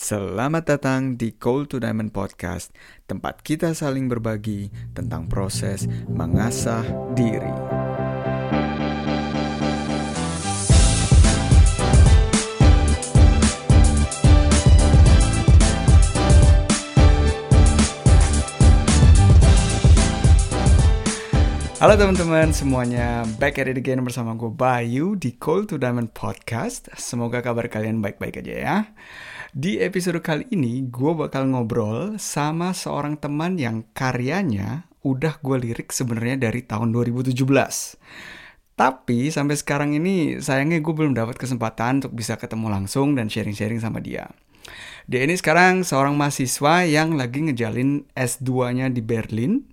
Selamat datang di Cold to Diamond Podcast, tempat kita saling berbagi tentang proses mengasah diri. Halo teman-teman semuanya, back at it again bersama gue Bayu di Cold to Diamond Podcast. Semoga kabar kalian baik-baik aja ya. Di episode kali ini gue bakal ngobrol sama seorang teman yang karyanya udah gue lirik sebenarnya dari tahun 2017. Tapi sampai sekarang ini sayangnya gue belum dapat kesempatan untuk bisa ketemu langsung dan sharing-sharing sama dia. Dia ini sekarang seorang mahasiswa yang lagi ngejalin S2-nya di Berlin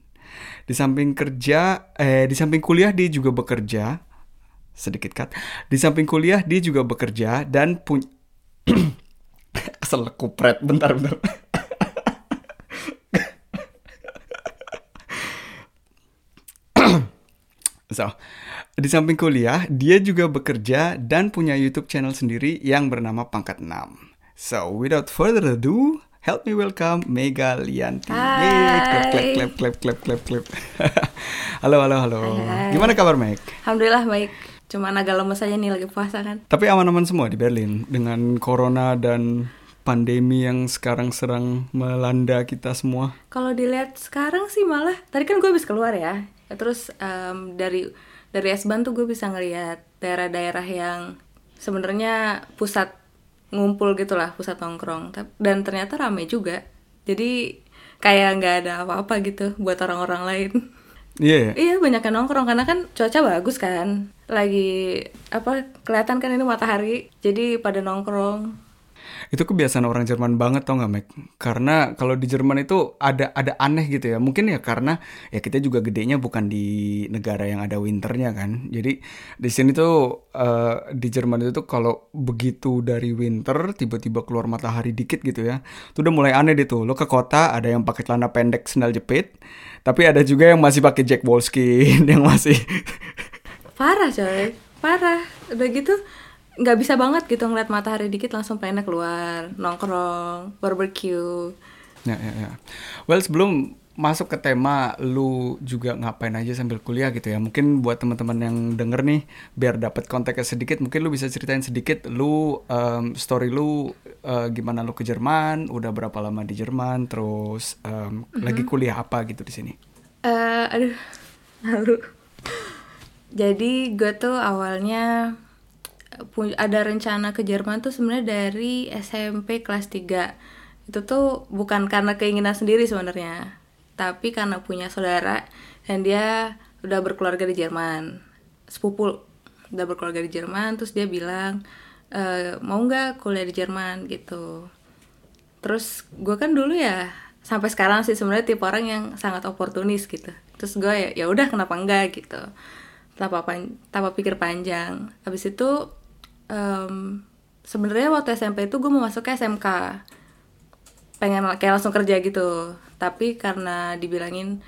di samping kerja, eh di samping kuliah dia juga bekerja. Sedikit cut. Di samping kuliah dia juga bekerja dan punya kesel kupret bentar bentar. so, di samping kuliah, dia juga bekerja dan punya YouTube channel sendiri yang bernama Pangkat 6. So, without further ado, Help me welcome Mega Lianti. Hai. Clap, clap, clap, clap, clap, clap, clap. halo, halo, halo. Hai. Gimana kabar, Meg? Alhamdulillah baik. Cuman agak lemes aja nih lagi puasa kan. Tapi aman-aman semua di Berlin dengan corona dan pandemi yang sekarang serang melanda kita semua. Kalau dilihat sekarang sih malah tadi kan gue habis keluar ya. Terus em, dari dari S-Bahn tuh gue bisa ngelihat daerah-daerah yang sebenarnya pusat ngumpul gitulah, pusat nongkrong. Dan ternyata rame juga. Jadi kayak nggak ada apa-apa gitu buat orang-orang lain. Iya, ya? Iya banyak yang nongkrong karena kan cuaca bagus kan. Lagi apa kelihatan kan ini matahari. Jadi pada nongkrong. Itu kebiasaan orang Jerman banget tau gak, Meg? Karena kalau di Jerman itu ada ada aneh gitu ya. Mungkin ya karena ya kita juga gedenya bukan di negara yang ada winternya kan. Jadi di sini tuh eh, di Jerman itu tuh kalau begitu dari winter tiba-tiba keluar matahari dikit gitu ya. Tuh udah mulai aneh deh tuh. Lo ke kota ada yang pakai celana pendek sendal jepit, tapi ada juga yang masih pakai Jack Wolfskin yang masih Parah coy, parah. Udah gitu nggak bisa banget gitu ngeliat matahari dikit langsung pengen keluar, nongkrong, barbecue. Ya, ya, ya. Well, sebelum masuk ke tema lu juga ngapain aja sambil kuliah gitu ya. Mungkin buat teman-teman yang denger nih biar dapat konteksnya sedikit, mungkin lu bisa ceritain sedikit lu em, story lu eh, gimana lu ke Jerman, udah berapa lama di Jerman, terus em, lagi kuliah apa gitu di sini. Eh, aduh, malu. Jadi gue tuh awalnya ada rencana ke Jerman tuh sebenarnya dari SMP kelas 3 Itu tuh bukan karena keinginan sendiri sebenarnya, tapi karena punya saudara dan dia udah berkeluarga di Jerman. Sepupu udah berkeluarga di Jerman, terus dia bilang e, mau nggak kuliah di Jerman gitu. Terus gue kan dulu ya sampai sekarang sih sebenarnya tipe orang yang sangat oportunis gitu. Terus gue ya ya udah kenapa enggak gitu. Tanpa tanpa pikir panjang. Habis itu em, sebenarnya waktu SMP itu gue mau masuk ke SMK. Pengen kayak langsung kerja gitu. Tapi karena dibilangin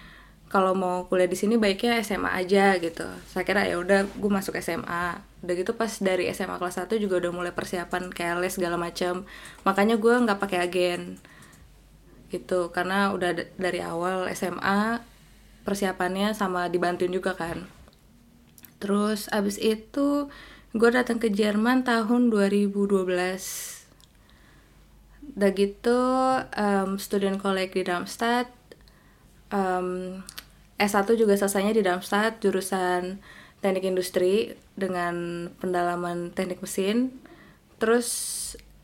kalau mau kuliah di sini baiknya SMA aja gitu. Saya kira ya udah gue masuk SMA. Udah gitu pas dari SMA kelas 1 juga udah mulai persiapan kayak les segala macam. Makanya gue nggak pakai agen gitu karena udah dari awal SMA persiapannya sama dibantuin juga kan. Terus abis itu gue datang ke Jerman tahun 2012. Udah gitu em, student college di Darmstadt. Em, S1 juga selesainya di Darmstadt jurusan teknik industri dengan pendalaman teknik mesin. Terus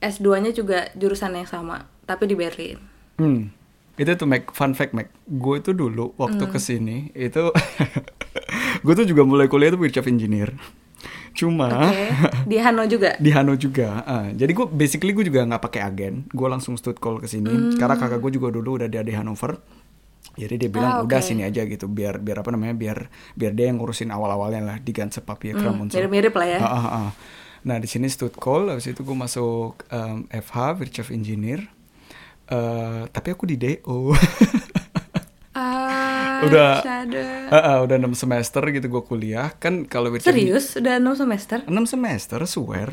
S2-nya juga jurusan yang sama, tapi di Berlin. Hmm. Itu tuh Mac, fun fact Mac. Gue itu dulu waktu ke sini itu gue tuh juga mulai kuliah tuh wircraft engineer. Cuma Oke, di Hanau juga. di Hano juga. Ah, jadi gue basically gue juga nggak pakai agen. Gue langsung stud call ke sini. Karena kakak gue juga dulu udah ada di Hanover. Jadi dia bilang Ah, udah oke. sini aja gitu biar biar apa namanya biar biar dia yang ngurusin awal-awalnya lah di Ganze Papier so. Mirip-mirip lah ya. Ah, ah, ah. Nah di sini stud call, habis itu gue masuk em, FH Wirtschaft Engineer. Eh, tapi aku di DO. Ah, Udah-. Ah, ah, udah 6 semester gitu gue kuliah. Kan kalau Wirtschaft Serius? Udah 6 semester? 6 semester, swear.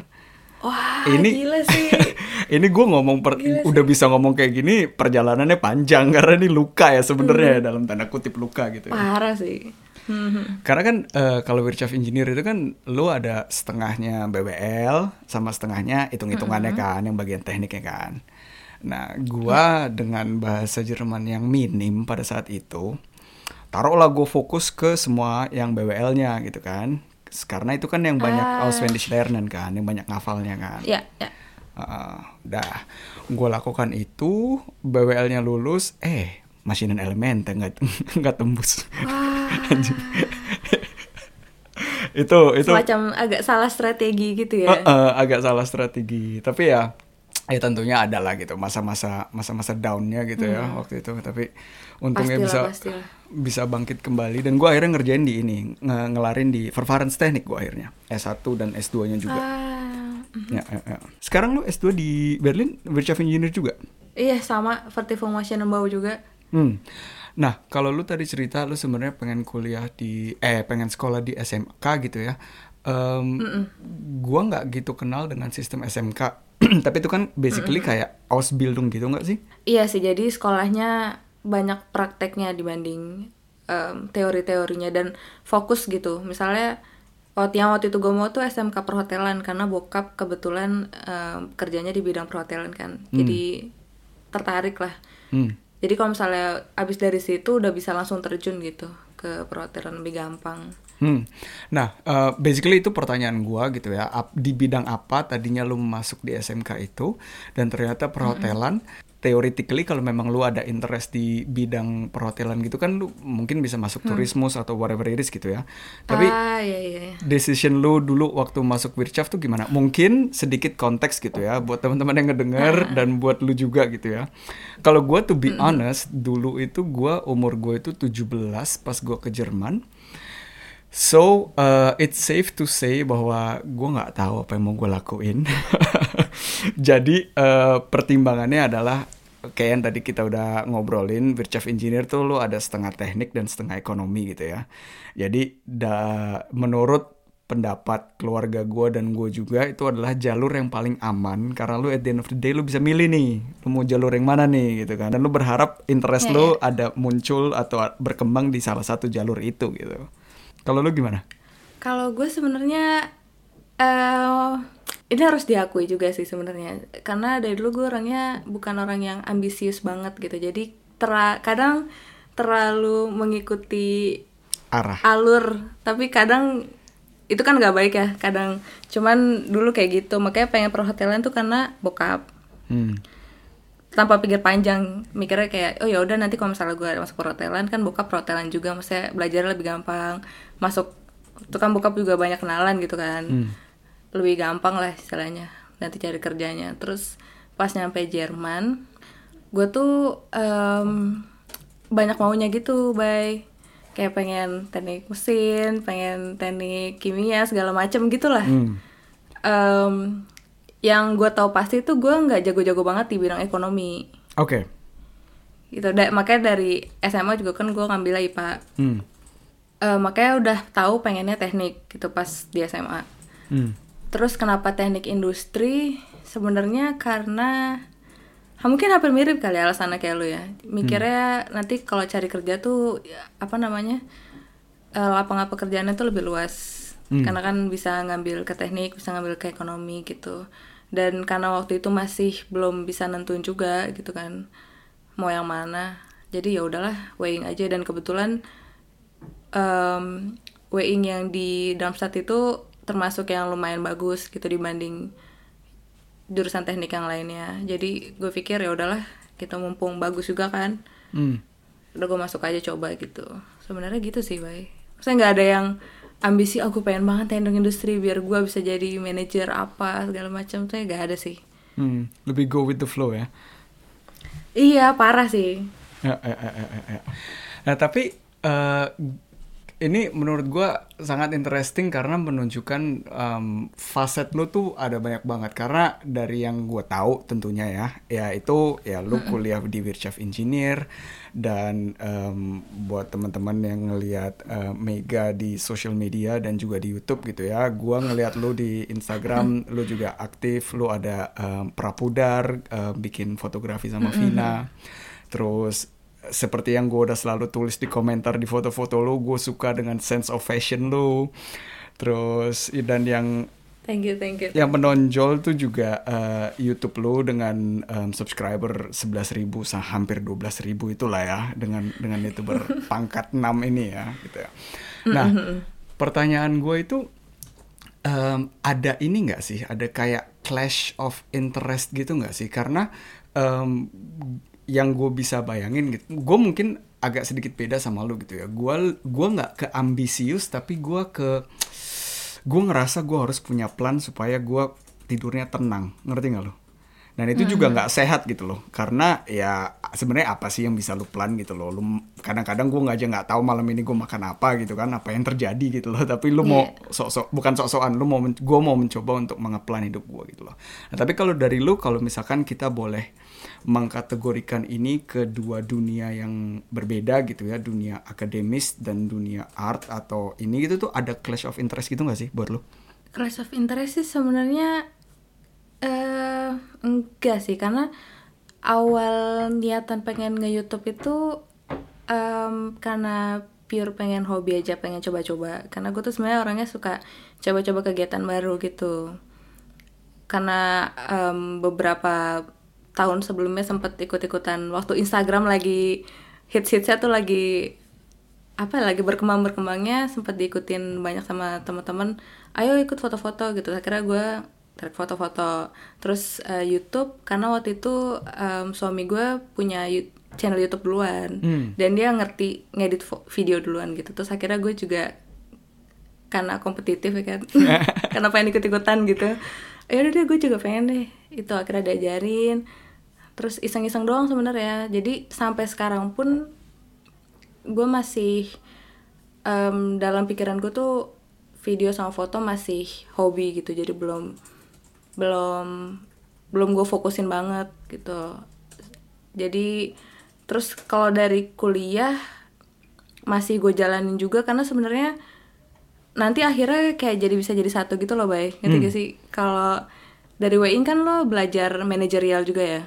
Wah, Ini- gila sih. ini gue ngomong per, udah bisa ngomong kayak gini perjalanannya panjang karena ini luka ya sebenarnya Hmm. dalam tanda kutip luka gitu ya. Parah sih. Hmm. Karena kan eh, kalau Wirchaf Engineer itu kan lu ada setengahnya BWL sama setengahnya hitung-hitungannya kan yang bagian tekniknya kan. Nah, gua dengan bahasa Jerman yang minim pada saat itu taruhlah gue fokus ke semua yang BWL-nya gitu kan. Karena itu kan yang banyak Ah. auswendig lernen kan, yang banyak ngafalnya kan. Ya, ya. Uh, dah, gue lakukan itu, BWL-nya lulus, eh, masinan elemen nggak nggak tembus. Anjing. itu itu Semacam agak salah strategi gitu ya. uh, uh, agak salah strategi, tapi ya ya tentunya ada lah gitu masa-masa masa-masa downnya gitu ya waktu itu tapi untungnya Hmm. Pastilah, bisa pastilah. bisa bangkit kembali dan gue akhirnya ngerjain di ini nge- ngelarin di Verfahrensteknik gue akhirnya S1 dan S2 nya juga Ah, Ya, ya, ya. Sekarang lu S2 di Berlin Wirtschaft Engineer juga? iya sama Vertiefung Maschinenbau juga. Hmm. Nah, kalau lu tadi cerita lu sebenarnya pengen kuliah di eh pengen sekolah di SMK gitu ya. Em, gua nggak gitu kenal dengan sistem SMK. Tapi itu kan basically kayak Ausbildung gitu nggak sih? Iya sih, jadi sekolahnya banyak prakteknya dibanding em, teori-teorinya dan fokus gitu. Misalnya waktu yang waktu itu gue mau tuh SMK perhotelan karena bokap kebetulan em, kerjanya di bidang perhotelan kan. Jadi tertarik lah. Hmm. Jadi kalau misalnya abis dari situ udah bisa langsung terjun gitu ke perhotelan lebih gampang. Hmm. Nah, eh, basically itu pertanyaan gua gitu ya. Di bidang apa tadinya lu masuk di SMK itu dan ternyata perhotelan theoretically kalau memang lu ada interest di bidang perhotelan gitu kan lu mungkin bisa masuk turismus atau whatever it is gitu ya. Tapi ah iya iya. iya. decision lu dulu waktu masuk Wirtschaft tuh gimana? Mungkin sedikit konteks gitu ya buat teman-teman yang ngedenger dan buat lu juga gitu ya. Kalau gua to be honest, dulu itu gua umur gue itu 17 pas gua ke Jerman. So, uh, it's safe to say bahwa gua nggak tahu apa yang mau gue lakuin. Jadi, uh, pertimbangannya adalah kayak yang tadi kita udah ngobrolin, Wirtschaft Engineer tuh lu ada setengah teknik dan setengah ekonomi gitu ya. Jadi, da, menurut pendapat keluarga gue dan gue juga itu adalah jalur yang paling aman karena lu at the end of the day lu bisa milih nih lu mau jalur yang mana nih gitu kan dan lu berharap interest Iya, lu ada muncul atau berkembang di salah satu jalur itu gitu kalau lu gimana? Kalau gue sebenarnya eh ini harus diakui juga sih sebenarnya. Karena dari dulu gue orangnya bukan orang yang ambisius banget gitu. Jadi tera- kadang terlalu mengikuti arah. alur. Tapi kadang itu kan nggak baik ya kadang. Cuman dulu kayak gitu. Makanya pengen perhotelan tuh karena bokap. Hmm. tanpa pikir panjang. Mikirnya kayak oh ya udah nanti kalau misalnya gue masuk perhotelan kan bokap perhotelan juga. Maksudnya belajar lebih gampang masuk itu kan bokap juga banyak kenalan gitu kan. Hmm. lebih gampang lah istilahnya nanti cari kerjanya. Terus pas nyampe Jerman gue tuh em, banyak maunya gitu bay. Kayak pengen teknik mesin pengen teknik kimia segala macem gitulah. Hmm. Em, yang gue tahu pasti tuh gue nggak jago-jago banget di bidang ekonomi. Oke. Gitu. Da- makanya dari SMA juga kan gue ngambil IPA hmm. Eh, makanya udah tahu pengennya teknik gitu pas di SMA Hmm. terus kenapa teknik industri? Sebenarnya karena ha, mungkin hampir mirip kali alasannya kayak lu ya. Mikirnya nanti kalau cari kerja tuh ya, apa namanya eh, lapangan pekerjaannya tuh lebih luas. Karena kan bisa ngambil ke teknik bisa ngambil ke ekonomi gitu. Dan karena waktu itu masih belum bisa nentuin juga gitu kan mau yang mana. Jadi ya udahlah weighing aja. Dan kebetulan em, weighing yang di Darmstadt itu termasuk yang lumayan bagus gitu dibanding jurusan teknik yang lainnya jadi gue pikir ya udahlah kita mumpung bagus juga kan Hmm. udah gue masuk aja coba gitu sebenarnya gitu sih bay saya nggak ada yang ambisi aku pengen banget teknik industri biar gue bisa jadi manajer apa segala macam tuh nggak ada sih Hmm. lebih go with the flow ya iya parah sih Ya, ya, ya, ya, ya. Nah tapi eh, ini menurut gua sangat interesting karena menunjukkan um, faset lu tuh ada banyak banget. Karena dari yang gua tahu tentunya ya ya itu ya lu kuliah di Wirtschaft Engineer dan um, buat teman-teman yang ngelihat uh, Mega di social media dan juga di YouTube gitu ya gua ngelihat lu di Instagram lu juga aktif lu ada um, Prapudar uh, bikin fotografi sama Vina. Terus seperti yang gue udah selalu tulis di komentar di foto-foto lo, gue suka dengan sense of fashion lo. Terus dan yang Thank you, thank you. yang menonjol tuh juga eh, YouTube lo dengan em, subscriber 11.000 ribu hampir 12.000 ribu itulah ya dengan dengan youtuber pangkat 6 ini ya gitu ya. Nah pertanyaan gue itu em, ada ini nggak sih ada kayak clash of interest gitu nggak sih karena em, yang gue bisa bayangin gitu. Gue mungkin agak sedikit beda sama lu gitu ya. Gue gua nggak ke ambisius tapi gue ke gue ngerasa gue harus punya plan supaya gue tidurnya tenang. Ngerti nggak lo dan itu juga nggak sehat gitu loh. Karena ya sebenarnya apa sih yang bisa lu plan gitu loh? Lu kadang-kadang gue nggak aja nggak tahu malam ini gue makan apa gitu kan apa yang terjadi gitu loh. Tapi lu mau sok-sok bukan sok-sokan lu mau gue mau mencoba untuk mengeplan hidup gue gitu loh. Nah, tapi kalau dari lu kalau misalkan kita boleh mengkategorikan ini ke dua dunia yang berbeda gitu ya dunia akademis dan dunia art atau ini gitu tuh ada clash of interest gitu nggak sih buat lu Clash of interest sih sebenarnya eh enggak sih karena awal niatan pengen nge YouTube itu em, karena pure pengen hobi aja pengen coba-coba. Karena gue tuh sebenarnya orangnya suka coba-coba kegiatan baru gitu. Karena em, beberapa tahun sebelumnya sempet ikut-ikutan. Waktu Instagram lagi hits-hitsnya tuh lagi apa ya, lagi berkembang berkembangnya sempat diikutin banyak sama teman-teman. Ayo ikut foto-foto gitu. Akhirnya gue tarik foto-foto. Terus eh, YouTube karena waktu itu em, suami gue punya channel YouTube duluan. Hmm. dan dia ngerti ngedit video duluan gitu. Terus akhirnya gue juga karena kompetitif ya kan karena pengen ikut-ikutan gitu. Ya udah deh gue juga pengen deh itu akhirnya diajarin. Terus iseng-iseng doang sebenarnya. Jadi sampai sekarang pun gue masih em, dalam pikiran gue tuh video sama foto masih hobi gitu. Jadi belum belum belum gue fokusin banget gitu. Jadi terus kalau dari kuliah masih gue jalanin juga karena sebenarnya nanti akhirnya kayak jadi bisa jadi satu gitu loh bay. Ngerti gak sih? Kalau dari WIN kan lo belajar manajerial juga ya?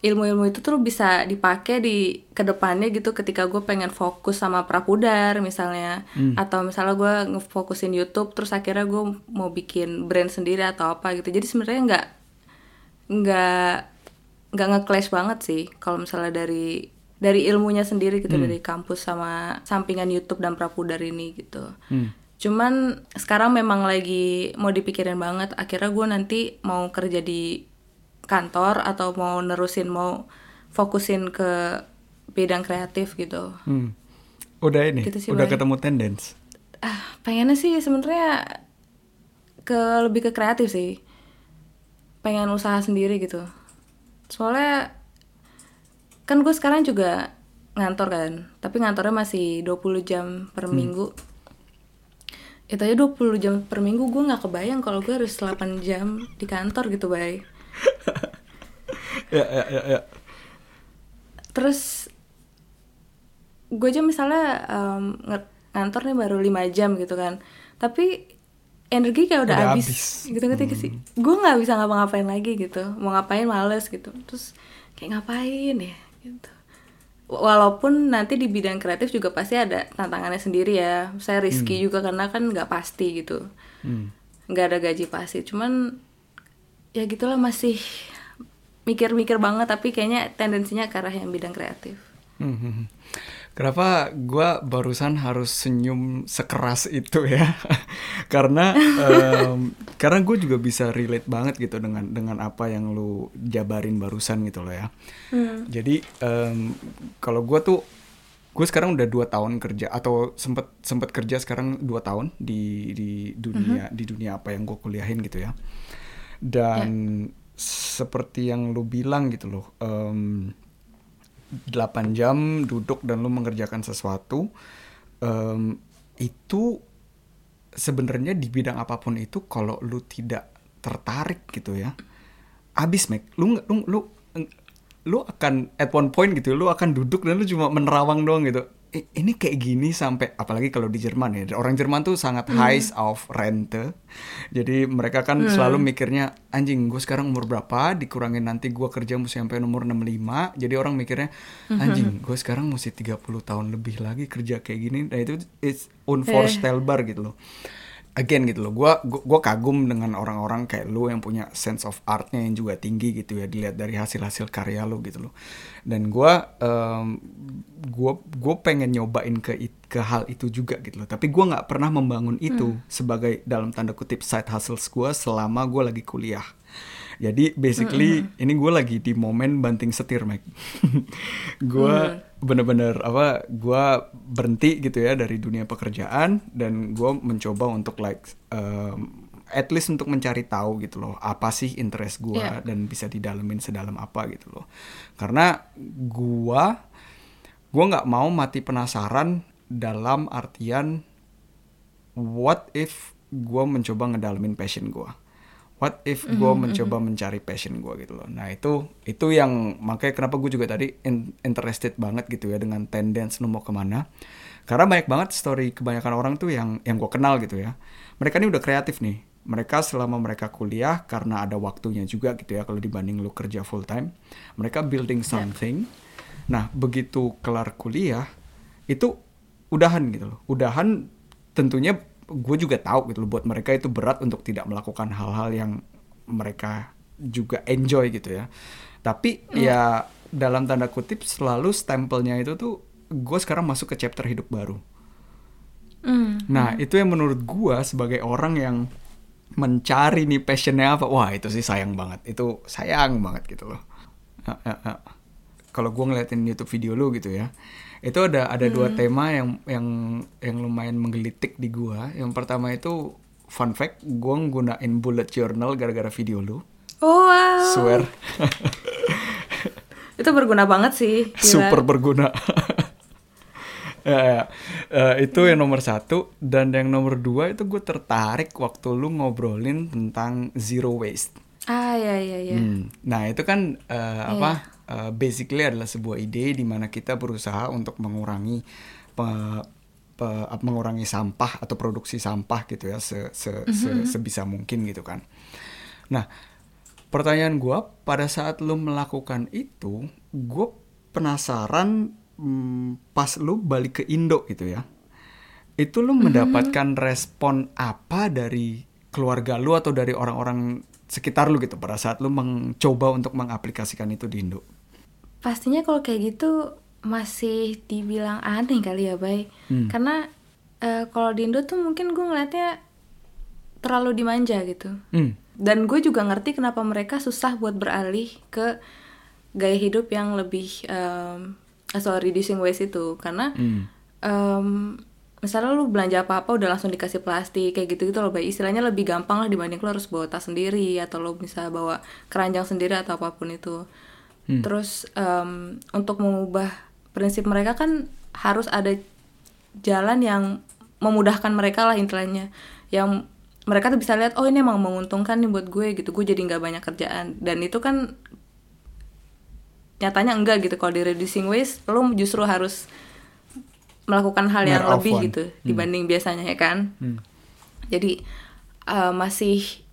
Ilmu-ilmu itu tuh bisa dipakai di ke depannya gitu ketika gue pengen fokus sama prapudar misalnya. Atau misalnya gue ngefokusin YouTube terus akhirnya gue mau bikin brand sendiri atau apa gitu. Jadi sebenarnya nggak nggak nggak nge-clash banget sih kalau misalnya dari dari ilmunya sendiri gitu dari kampus sama sampingan YouTube dan prapudar ini gitu. Hmm. Cuman sekarang memang lagi mau dipikirin banget akhirnya gue nanti mau kerja di kantor atau mau nerusin mau fokusin ke bidang kreatif gitu. Hmm. Udah ini, Gitu sih, udah ketemu tendence. ah pengennya sih sebenarnya ke lebih ke kreatif sih. Pengen usaha sendiri gitu. Soalnya kan gue sekarang juga ngantor kan tapi ngantornya masih 20 jam per minggu itu aja 20 jam per minggu gue nggak kebayang kalau gue harus 8 jam di kantor gitu bay. Ya, ya, ya, ya. terus gue aja misalnya nge- ngantor nih baru 5 jam gitu kan. Tapi energi kayak udah, Udah habis, habis. gitu gitu sih? Gue nggak bisa ngapa-ngapain lagi gitu. Mau ngapain males gitu. Terus kayak ngapain ya gitu walaupun nanti di bidang kreatif juga pasti ada tantangannya sendiri ya. Saya risky juga karena kan nggak pasti gitu. Hmm. nggak ada gaji pasti. Cuman ya gitulah masih mikir-mikir banget tapi kayaknya tendensinya ke arah yang bidang kreatif. Hmm, hmm, hmm. Kenapa gua barusan harus senyum sekeras itu ya? karena em, karena gue juga bisa relate banget gitu dengan dengan apa yang lu jabarin barusan gitu loh ya. Jadi em, kalau gua tuh gue sekarang udah dua tahun kerja atau sempet sempet kerja sekarang dua tahun di di dunia di dunia apa yang gue kuliahin gitu ya. Dan seperti yang lu bilang gitu loh. em, 8 jam duduk dan lu mengerjakan sesuatu em, itu sebenarnya di bidang apa pun itu kalau lu tidak tertarik gitu ya abis Mac lu lu lu lu akan at one point gitu lu akan duduk dan lu cuma menerawang doang gitu. "I- ini kayak gini sampai apalagi kalau di Jerman ya. Orang Jerman tuh sangat high of rente. Jadi mereka kan selalu mikirnya anjing gue sekarang umur berapa? Dikurangin nanti gue kerja mesti sampai umur 65 jadi orang mikirnya anjing gue sekarang mesti 30 tahun lebih lagi kerja kayak gini. Nah itu it's unvorstellbar gitu loh again gitu loh gua gua, gua kagum dengan orang-orang kayak lu yang punya sense of artnya yang juga tinggi gitu ya dilihat dari hasil-hasil karya lu gitu loh. Dan gua em, gua gua pengen nyobain ke ke hal itu juga gitu loh. Tapi gua nggak pernah membangun itu sebagai dalam tanda kutip side hustles gua selama gua lagi kuliah. Jadi basically ini gue lagi di momen banting setir, Mike. gue bener-bener apa? Gue berhenti gitu ya dari dunia pekerjaan dan gue mencoba untuk like um, at least untuk mencari tahu gitu loh apa sih interest gue Iya. dan bisa didalemin sedalam apa gitu loh. Karena gue gue nggak mau mati penasaran dalam artian what if gue mencoba ngedalamin passion gue what if gue mencoba mencari passion gue gitu loh. Nah itu itu yang makanya kenapa gue juga tadi in- interested banget gitu ya dengan tendensi lu mau ke mana. Karena banyak banget story kebanyakan orang tuh yang yang gue kenal gitu ya. Mereka ini udah kreatif nih. Mereka selama mereka kuliah karena ada waktunya juga gitu ya kalau dibanding lu kerja full time mereka building something. Nah begitu kelar kuliah itu udahan gitu loh. Udahan tentunya gue juga tahu gitu loh buat mereka itu berat untuk tidak melakukan hal-hal yang mereka juga enjoy gitu ya tapi ya dalam tanda kutip selalu stempelnya itu tuh gue sekarang masuk ke chapter hidup baru Hmm. Nah, itu yang menurut gua sebagai orang yang mencari nih passionnya apa, wah itu sih sayang banget. Itu sayang banget gitu loh. Kalau gua ngeliatin YouTube video lu gitu ya, itu ada ada dua tema yang yang yang lumayan menggelitik di gua. Yang pertama itu fun fact, gua nggunain bullet journal gara-gara video lu. Oh wow. Swear, Itu berguna banget sih. gila. super berguna. ya, ya. Eh, itu yang nomor satu dan yang nomor dua itu gue tertarik waktu lu ngobrolin tentang zero waste. Ah ya ya ya. Hmm. Nah itu kan eh, apa? Eh, basically adalah sebuah ide di mana kita berusaha untuk mengurangi pe- pe- mengurangi sampah atau produksi sampah gitu ya se- se- se- sebisa mungkin gitu kan. Nah pertanyaan gue pada saat lu melakukan itu, gue penasaran hmm, pas lu balik ke Indo gitu ya, itu lu mendapatkan respon apa dari keluarga lu atau dari orang-orang sekitar lu gitu pada saat lu mencoba untuk mengaplikasikan itu di Indo? Pastinya kalau kayak gitu masih dibilang aneh kali ya, Bay. Hmm. Karena eh, kalau di Indo tuh mungkin gue ngeliatnya terlalu dimanja gitu. Hmm. Dan gue juga ngerti kenapa mereka susah buat beralih ke gaya hidup yang lebih um, soal reducing waste itu karena Hmm. em, misalnya lu belanja apa-apa udah langsung dikasih plastik kayak gitu-gitu loh, Bay. Istilahnya lebih gampang lah dibanding lu harus bawa tas sendiri atau lu bisa bawa keranjang sendiri atau apa pun itu. Hmm. Terus em, untuk mengubah prinsip mereka kan harus ada jalan yang memudahkan mereka lah intinya. Yang mereka tuh bisa lihat oh ini emang menguntungkan nih buat gue gitu. Gue jadi nggak banyak kerjaan. Dan itu kan nyatanya enggak gitu. Kalau di reducing waste lo justru harus melakukan hal yang lebih gitu dibanding biasanya ya kan? Hmm. jadi eh, masih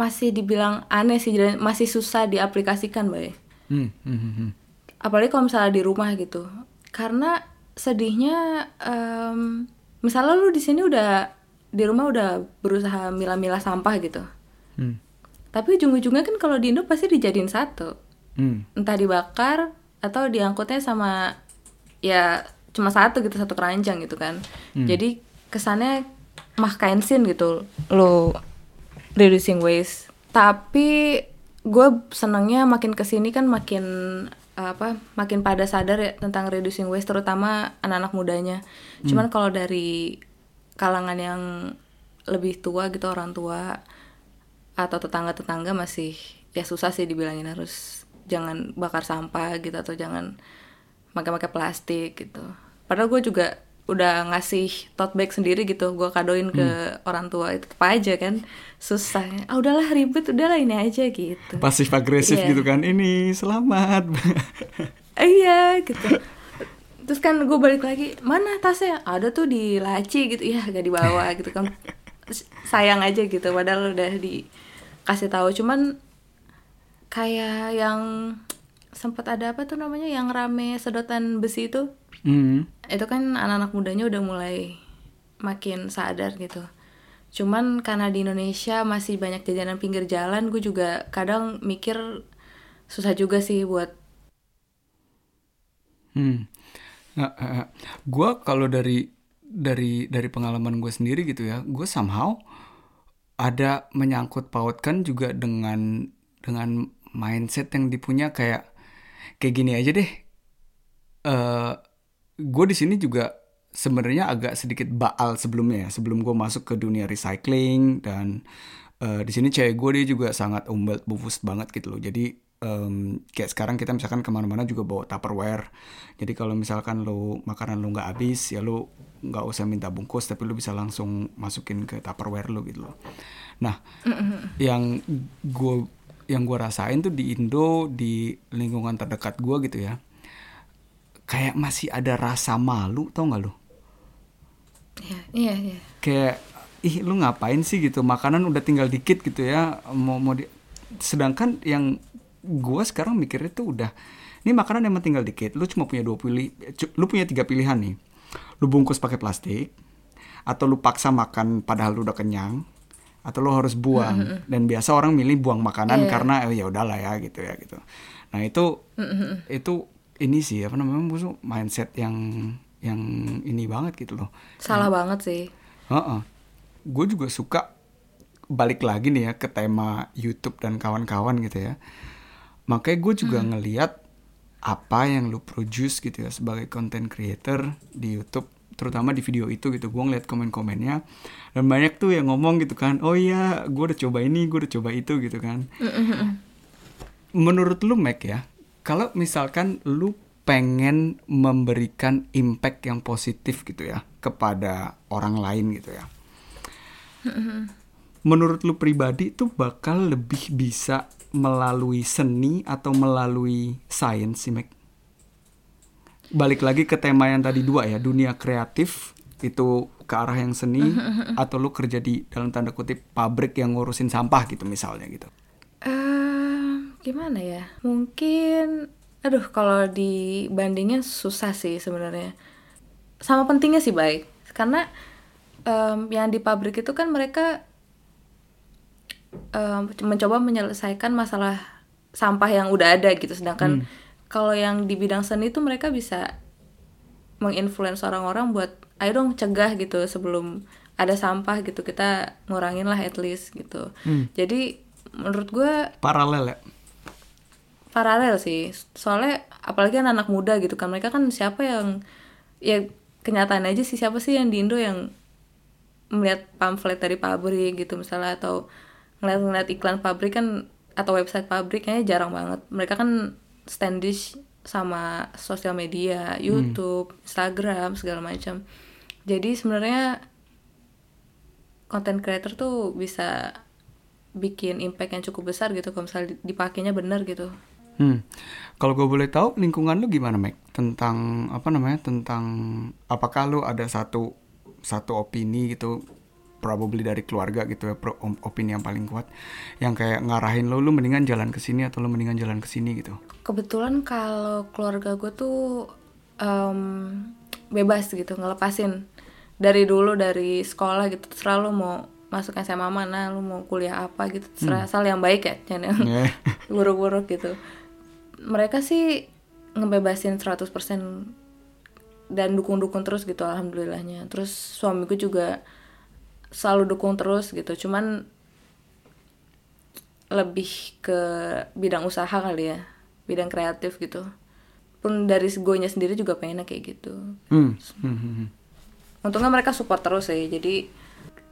masih dibilang aneh sih dan masih susah diaplikasikan bay Hmm. Hmm. Hmm. Hmm. apalagi kalau misalnya di rumah gitu karena sedihnya em, misalnya lu di sini udah di rumah udah berusaha milah-milah sampah gitu Hmm. tapi ujung-ujungnya kan kalau di Indo pasti dijadiin satu Hmm. entah dibakar atau diangkutnya sama ya cuma satu gitu satu keranjang gitu kan jadi kesannya mah kainsin gitu lo reducing waste. Tapi gue senangnya makin ke sini kan makin apa makin pada sadar ya tentang reducing waste terutama anak-anak mudanya. Cuman kalau dari kalangan yang lebih tua gitu orang tua atau tetangga-tetangga masih ya susah sih dibilangin harus jangan bakar sampah gitu atau jangan pakai-pakai plastik gitu. Padahal gue juga udah ngasih tote bag sendiri gitu gue kadoin ke Hmm. orang tua itu apa aja kan susah ah udahlah ribet udahlah ini aja gitu. Pasif agresif Iya. gitu kan ini selamat. Iya gitu. Terus kan gue balik lagi mana tasnya? Ada tuh di laci gitu. Ya gak dibawa gitu kan. Sayang aja gitu padahal udah dikasih tahu. Cuman kayak yang sempat ada apa tuh namanya yang rame sedotan besi itu Hmm. itu kan anak-anak mudanya udah mulai makin sadar gitu cuman karena di Indonesia masih banyak jajanan pinggir jalan gue juga kadang mikir susah juga sih buat Hmm. Nah, eh, gue kalau dari dari dari pengalaman gue sendiri gitu ya, gue somehow ada menyangkut pautkan juga dengan dengan mindset yang dipunya kayak kayak gini aja deh. Eh, gue di sini juga sebenarnya agak sedikit baal sebelumnya ya, sebelum gue masuk ke dunia recycling dan eh, di sini cewek gue dia juga sangat umbel bufus banget gitu loh. Jadi em, kayak sekarang kita misalkan ke mana-mana juga bawa tupperware. Jadi kalau misalkan lo makanan lo nggak habis ya lo nggak usah minta bungkus tapi lo bisa langsung masukin ke tupperware lo gitu loh. Nah, yang gue yang gue rasain tuh di Indo di lingkungan terdekat gue gitu ya kayak masih ada rasa malu tau nggak lo ya iya iya. Kayak ih lu ngapain sih? gitu. Makanan udah tinggal dikit gitu ya mau mau di sedangkan yang gua sekarang mikirnya tuh udah ini makanan emang tinggal dikit lu cuma punya dua pilih lu punya tiga pilihan nih. Lu bungkus pakai plastik atau lu paksa makan padahal lu udah kenyang atau lu harus buang. Dan biasa orang milih buang makanan Iya. karena eh, ya udahlah ya gitu ya gitu. Nah itu itu ini sih apa namanya musuh mindset yang yang ini banget gitu loh. Salah banget sih. Gue juga suka balik lagi nih ya ke tema YouTube dan kawan-kawan gitu ya. Makanya gue juga ngeliat apa yang lu produce gitu ya sebagai content creator di YouTube terutama di video itu gitu. Gue ngeliat komen-komennya dan banyak tuh yang ngomong gitu kan oh iya gue udah coba ini gue udah coba itu gitu kan. Menurut lu Mac ya kalau misalkan lu pengen memberikan impact yang positif gitu ya kepada orang lain gitu ya. Menurut lu pribadi tuh bakal lebih bisa melalui seni atau melalui sains sih Mac balik lagi ke tema yang tadi dua ya dunia kreatif itu ke arah yang seni atau lu kerja di dalam tanda kutip pabrik yang ngurusin sampah gitu misalnya gitu. Eh gimana ya? Mungkin aduh kalau dibandingin susah sih sebenarnya. Sama pentingnya sih baik karena em, yang di pabrik itu kan mereka em, mencoba menyelesaikan masalah sampah yang udah ada gitu. Sedangkan kalau yang di bidang seni itu mereka bisa menginfluence orang-orang buat ayo dong cegah gitu sebelum ada sampah gitu. Kita ngurangin lah at least gitu. Jadi menurut gue paralel ya paralel sih. Soalnya apalagi kan anak muda gitu kan mereka kan siapa yang ya kenyataan aja sih siapa sih yang di Indo yang melihat pamflet dari pabrik gitu misalnya atau ngeliat-ngeliat iklan pabrik kan atau website pabrik kayaknya jarang banget. Mereka kan standish sama sosial media YouTube Instagram segala macam. Jadi sebenarnya content creator tuh bisa bikin impact yang cukup besar gitu kalau misalnya dipakainya bener gitu Hmm. Kalau gue boleh tahu lingkungan lu gimana, Mac? Tentang apa namanya? Tentang apakah lu ada satu satu opini gitu, probably dari keluarga gitu ya, pro- opini yang paling kuat, yang kayak ngarahin lu, lu mendingan jalan ke sini atau lu mendingan jalan ke sini gitu. kebetulan kalau keluarga gue tuh em, bebas gitu ngelepasin dari dulu dari sekolah gitu terserah lu mau masuk SMA mana lu mau kuliah apa gitu terserah asal yang baik ya jangan yang Ya. buruk-buruk gitu mereka sih ngebebasin 100% dan dukung-dukung terus gitu alhamdulillahnya terus suamiku juga selalu dukung terus gitu cuman lebih ke bidang usaha kali ya bidang kreatif gitu pun dari gonya sendiri juga pengennya kayak gitu Hmm. hmm, hmm, hmm. untungnya mereka support terus sih jadi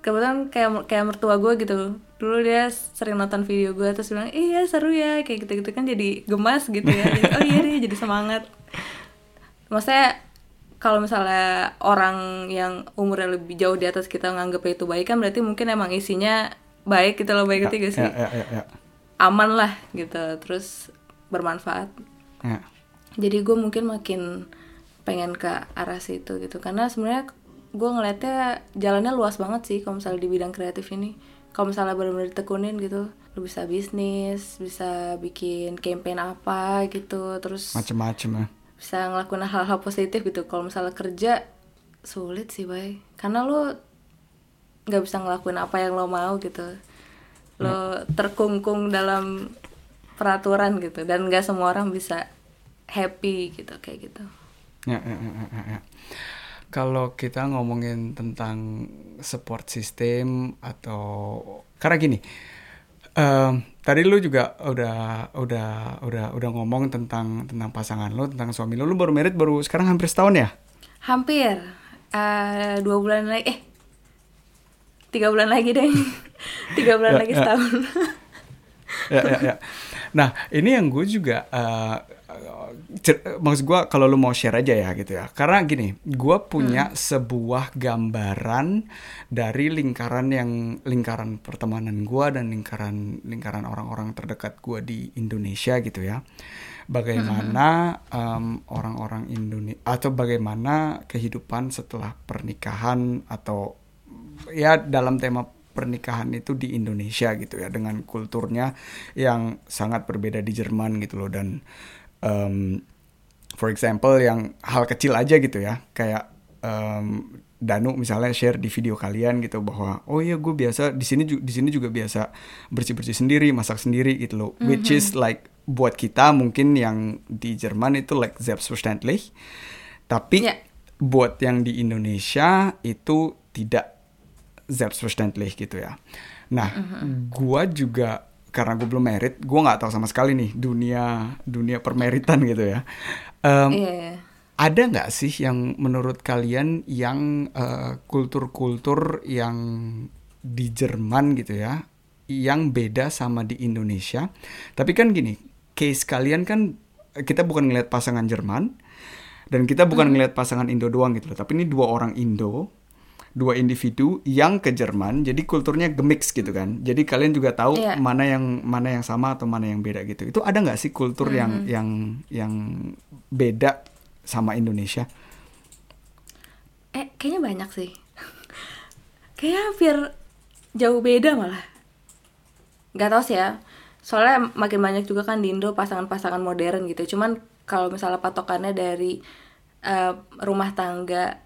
kebetulan kayak kayak mertua gue gitu. Dulu dia sering nonton video gue terus bilang iya seru ya kayak gitu gitu kan jadi gemas gitu ya. Jadi, oh iya deh jadi semangat. Maksudnya kalau misalnya orang yang umurnya lebih jauh di atas kita nganggep itu baik kan berarti mungkin emang isinya baik gitu loh baik Ya, gak sih? ya, ya, ya, ya. aman lah gitu terus bermanfaat. Ya. jadi gue mungkin makin pengen ke arah situ gitu. Karena sebenarnya gue ngeliatnya jalannya luas banget sih kalau misalnya di bidang kreatif ini. Kalau misalnya benar-benar ditekunin gitu lu bisa bisnis bisa bikin campaign apa gitu terus Macem-macem ya. bisa ngelakuin hal-hal positif gitu. Kalau misalnya kerja sulit sih bay. Karena lo nggak bisa ngelakuin apa yang lo mau gitu. Lo terkungkung dalam peraturan gitu. Dan nggak semua orang bisa happy gitu kayak gitu. Ya, ya, ya, ya, ya. Kalau kita ngomongin tentang support system atau karena gini, em, tadi lu juga udah udah udah udah ngomong tentang tentang pasangan lu, tentang suami lu. Lu baru merit baru sekarang hampir setahun ya? hampir eh, dua bulan lagi eh tiga bulan lagi deh tiga bulan Ya, lagi ya. setahun ya, ya, ya. Nah, ini yang gue juga eh, cer- maksud gue kalau lu mau share aja ya gitu ya. Karena gini, gue punya sebuah gambaran dari lingkaran yang lingkaran pertemanan gue dan lingkaran lingkaran orang-orang terdekat gue di Indonesia gitu ya. Bagaimana em, orang-orang Indonesia atau bagaimana kehidupan setelah pernikahan atau ya dalam tema pernikahan itu di Indonesia gitu ya dengan kulturnya yang sangat berbeda di Jerman gitu loh. Dan em, for example yang hal kecil aja gitu ya. Kayak em, Danu misalnya share di video kalian gitu bahwa oh iya gue biasa di sini di sini juga biasa bersih bersih sendiri masak sendiri gitu loh. Which is like buat kita mungkin yang di Jerman itu like selbstverständlich. Tapi Ya. buat yang di Indonesia itu tidak selbstverständlich gitu ya. Nah, gua juga karena gue belum merit, gua nggak tahu sama sekali nih dunia dunia permeritan gitu ya. Em, iya iya. ada nggak sih yang menurut kalian yang eh, kultur-kultur yang di Jerman gitu ya, yang beda sama di Indonesia? Tapi kan gini, case kalian kan kita bukan ngelihat pasangan Jerman dan kita bukan ngelihat pasangan Indo doang gitu loh, tapi ini dua orang Indo, dua individu yang ke Jerman, jadi kulturnya gemix gitu kan. Jadi kalian juga tahu Iya. mana yang mana yang sama atau mana yang beda gitu. Itu ada nggak sih kultur yang yang yang beda sama Indonesia? Eh, kayaknya banyak sih. kayaknya hampir jauh beda malah. Gak tau sih ya. Soalnya makin banyak juga kan di Indo pasangan-pasangan modern gitu. Cuman kalau misalnya patokannya dari eh, rumah tangga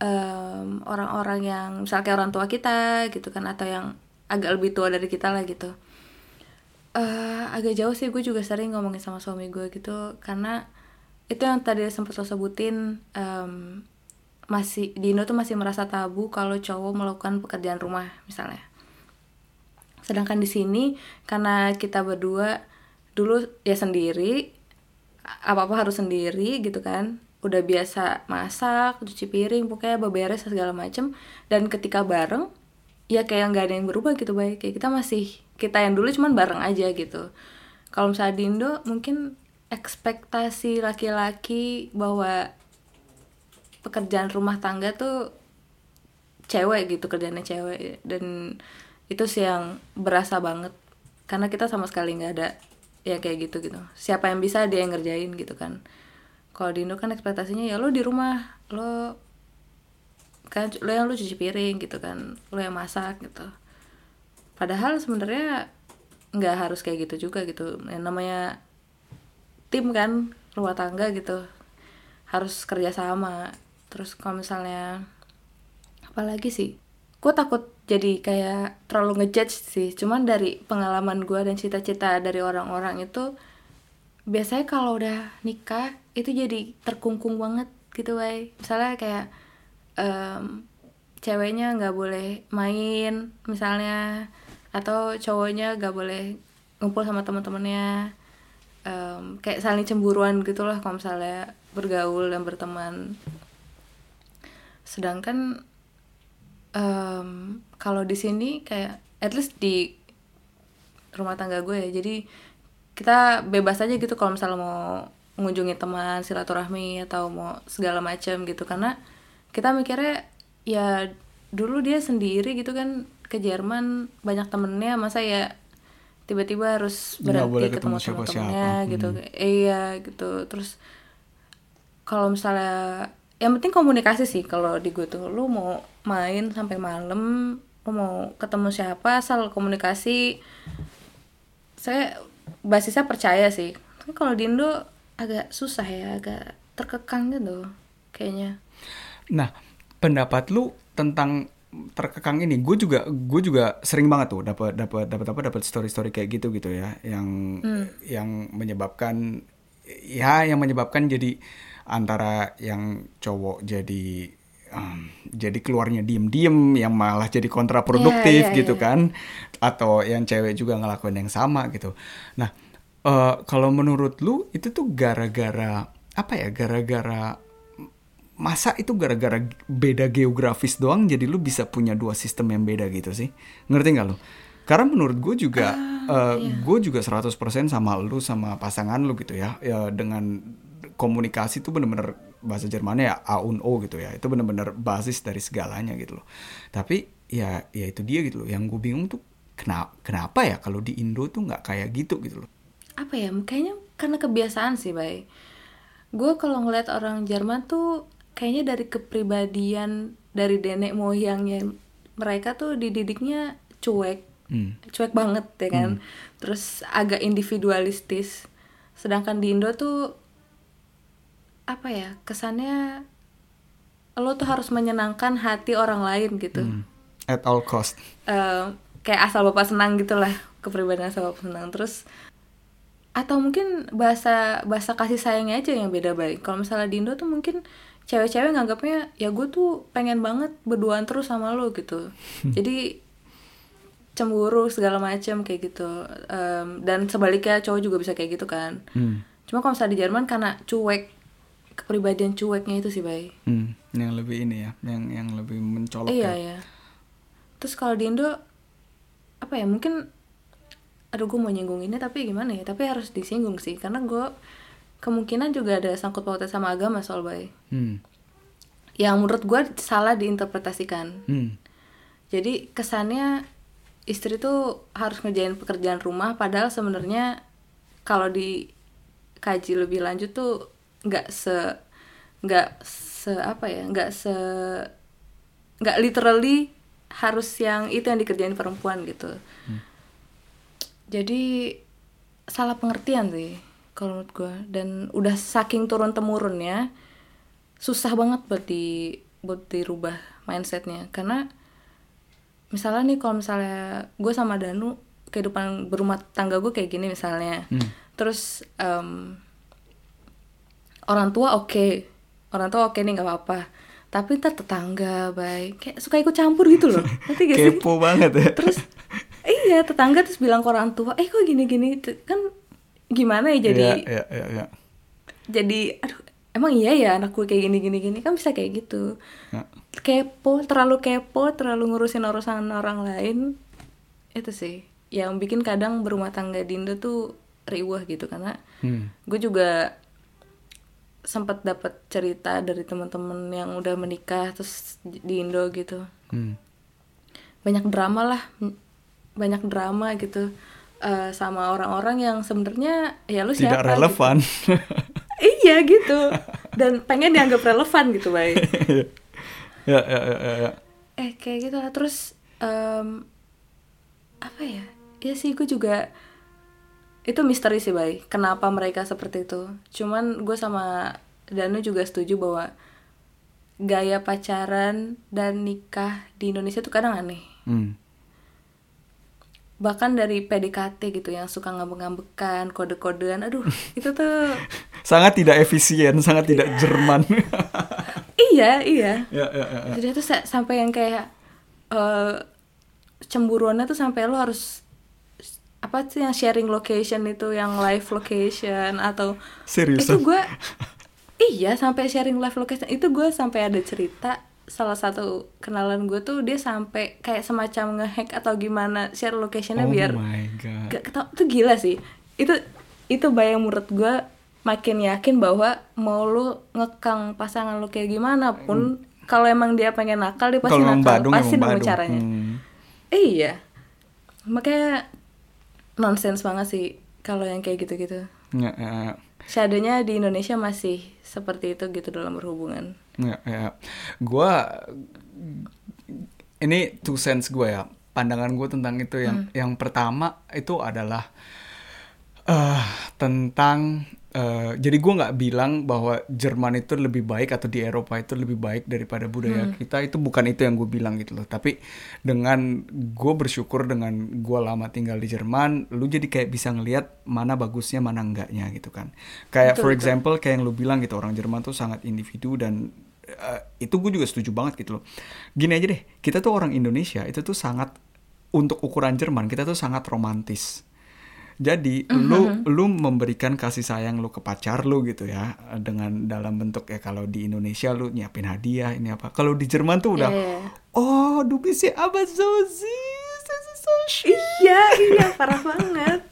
em, orang-orang yang misalnya orang tua kita gitu kan atau yang agak lebih tua dari kita lah gitu. eh agak jauh sih gue juga sering ngomongin sama suami gue gitu karena itu yang tadi sempat lo sebutin em, masih di Indo tuh masih merasa tabu kalau cowok melakukan pekerjaan rumah misalnya sedangkan di sini karena kita berdua dulu ya sendiri apa apa harus sendiri gitu kan udah biasa masak cuci piring pokoknya beberes segala macem. Dan ketika bareng ya kayak nggak ada yang berubah gitu baik kayak kita masih kita yang dulu cuman bareng aja gitu. Kalau misalnya di Indo mungkin ekspektasi laki-laki bahwa pekerjaan rumah tangga tuh cewek gitu kerjanya cewek. Dan itu sih yang berasa banget. Karena kita sama sekali nggak ada ya kayak gitu gitu. Siapa yang bisa dia yang ngerjain gitu kan kalau di Indo kan ekspektasinya ya lo di rumah lo kan lo yang lo cuci piring gitu kan lo yang masak gitu. Padahal sebenarnya nggak harus kayak gitu juga gitu. Yang namanya tim kan rumah tangga gitu harus kerja sama. Terus kalau misalnya apalagi sih? Gue takut jadi kayak terlalu ngejudge sih. Cuman dari pengalaman gue dan cita-cita dari orang-orang itu biasanya kalau udah nikah itu jadi terkungkung banget gitu way misalnya kayak em, ceweknya nggak boleh main misalnya atau cowoknya nggak boleh ngumpul sama teman-temannya em, kayak saling cemburuan gitulah kalau misalnya bergaul dan berteman. Sedangkan em, kalau di sini kayak at least di rumah tangga gue ya jadi kita bebas aja gitu kalau misalnya mau mengunjungi teman silaturahmi atau mau segala macam gitu. Karena kita mikirnya ya dulu dia sendiri gitu kan ke Jerman banyak temennya masa ya tiba-tiba harus berhenti ketemu ketemu sama siapa-siapa. temennya gitu. Iya gitu. Terus kalau misalnya yang penting komunikasi sih. Kalau di gue tuh lu mau main sampai malam lu mau ketemu siapa asal komunikasi saya basisnya percaya sih. Tapi kalau di Indo agak susah ya agak terkekang gitu kayaknya. Nah, pendapat lu tentang terkekang ini, gue juga gue juga sering banget tuh dapat dapat dapat apa dapat story-story kayak gitu gitu ya, yang yang menyebabkan ya yang menyebabkan jadi antara yang cowok jadi um, jadi keluarnya diem-diem yang malah jadi kontraproduktif Iya, iya, gitu iya. kan atau yang cewek juga ngelakuin yang sama gitu. Nah eh, kalau menurut lu itu tuh gara-gara apa ya gara-gara masa itu gara-gara beda geografis doang jadi lu bisa punya dua sistem yang beda gitu sih? Ngerti nggak lu? Karena menurut gue juga gue juga 100% sama lu sama pasangan lu gitu ya. Ya dengan komunikasi tuh bener-bener bahasa Jermannya ya A und O gitu ya. Itu bener-bener basis dari segalanya gitu loh. Tapi ya ya itu dia gitu loh. Yang gue bingung tuh kenapa kenapa ya kalau di Indo tuh nggak kayak gitu gitu loh apa ya kayaknya karena kebiasaan sih bay. Gue kalau ngeliat orang Jerman tuh kayaknya dari kepribadian dari nenek moyangnya mereka tuh dididiknya cuek. Hmm. cuek banget ya kan? Terus agak individualistis. Sedangkan di Indo tuh apa ya kesannya lo tuh harus menyenangkan hati orang lain gitu. Hmm. at all cost. Eh, kayak asal bapak senang gitulah kepribadian asal bapak senang. Terus atau mungkin bahasa bahasa kasih sayangnya aja yang beda baik kalau misalnya di Indo tuh mungkin cewek-cewek nganggapnya ya gue tuh pengen banget berduaan terus sama lo gitu. Jadi cemburu segala macam kayak gitu. Em, dan sebaliknya cowok juga bisa kayak gitu kan. Hmm. cuma kalau misalnya di Jerman karena cuek kepribadian cueknya itu sih baik Hmm, yang lebih ini ya, yang yang lebih mencolok iya ya. ya terus kalau di Indo apa ya mungkin aduh gue mau nyinggung ini tapi gimana ya? Tapi harus disinggung sih karena gue kemungkinan juga ada sangkut pautnya sama agama soal baik Hmm, yang menurut gue salah diinterpretasikan. Hmm, jadi kesannya istri tuh harus ngerjain pekerjaan rumah padahal sebenarnya kalau dikaji lebih lanjut tuh nggak se nggak se apa ya nggak se nggak literally harus yang itu yang dikerjain perempuan gitu jadi salah pengertian sih kalau menurut gue dan udah saking turun temurunnya susah banget buat di buat dirubah mindsetnya. Karena misalnya nih kalau misalnya gue sama Danu kehidupan berumah tangga gue kayak gini misalnya. Hmm. terus em, orang tua oke. Orang tua oke nih nggak apa-apa. Tapi ntar tetangga baik kayak suka ikut campur gitu loh. Gak sih? Kepo banget ya. terus iya tetangga terus bilang ke orang tua eh kok gini gini kan gimana ya jadi Iya, iya, iya, iya. jadi aduh emang iya ya anak gue kayak gini gini gini kan bisa kayak gitu Ya. kepo terlalu kepo terlalu ngurusin urusan orang lain itu sih yang bikin kadang berumah tangga di Indo tuh riuh gitu karena Hmm. gue juga sempat dapat cerita dari teman-teman yang udah menikah terus di Indo gitu Hmm. banyak drama lah banyak drama gitu eh, sama orang-orang yang sebenarnya ya lu Tidak siapa gitu. relevan. iya gitu dan pengen dianggap relevan gitu baik ya, ya, ya, ya, ya. eh kayak gitu lah terus em, apa ya ya sih gue juga itu misteri sih bay kenapa mereka seperti itu cuman gue sama Danu juga setuju bahwa gaya pacaran dan nikah di Indonesia tuh kadang aneh Hmm. Bahkan dari PDKT gitu yang suka ngambek-ngambekan kode-kodean aduh itu tuh Sangat tidak efisien, sangat tidak Jerman. iya iya ya, ya, ya, ya. jadi sa- sampai yang kayak eh cemburuannya tuh sampai lo harus apa sih yang sharing location itu yang live location atau Seriusan? itu gue iya sampai sharing live location itu gue sampai ada cerita salah satu kenalan gue tuh dia sampai kayak semacam ngehack atau gimana share locationnya Oh biar my god. gak ketau itu gila sih. Itu itu bayang menurut gue makin yakin bahwa mau lu ngekang pasangan lu kayak gimana pun kalau emang dia pengen nakal dia pasti emang nakal. badung, pasti nemu caranya. Hmm. Eh, iya. Makanya nonsens banget sih kalau yang kayak gitu-gitu. Ya, ya, seadanya di Indonesia masih seperti itu gitu dalam berhubungan ya, ya. Gua ini two sense gue ya. Pandangan gue tentang itu yang Hmm. yang pertama itu adalah eh tentang eh, jadi gue nggak bilang bahwa Jerman itu lebih baik atau di Eropa itu lebih baik daripada budaya Hmm. kita itu bukan itu yang gue bilang gitu loh tapi dengan gue bersyukur dengan gue lama tinggal di Jerman lu jadi kayak bisa ngelihat mana bagusnya mana enggaknya gitu kan kayak Betul, for betul. example kayak yang lu bilang gitu orang Jerman tuh sangat individu dan eh, itu gue juga setuju banget gitu loh gini aja deh kita tuh orang Indonesia itu tuh sangat untuk ukuran Jerman kita tuh sangat romantis jadi lu lu memberikan kasih sayang lu ke pacar lu gitu ya dengan dalam bentuk ya kalau di Indonesia lu nyiapin hadiah ini apa. Kalau di Jerman tuh udah Iya, iya. oh du bist ja aber so süß, das ist so schön. iya iya parah banget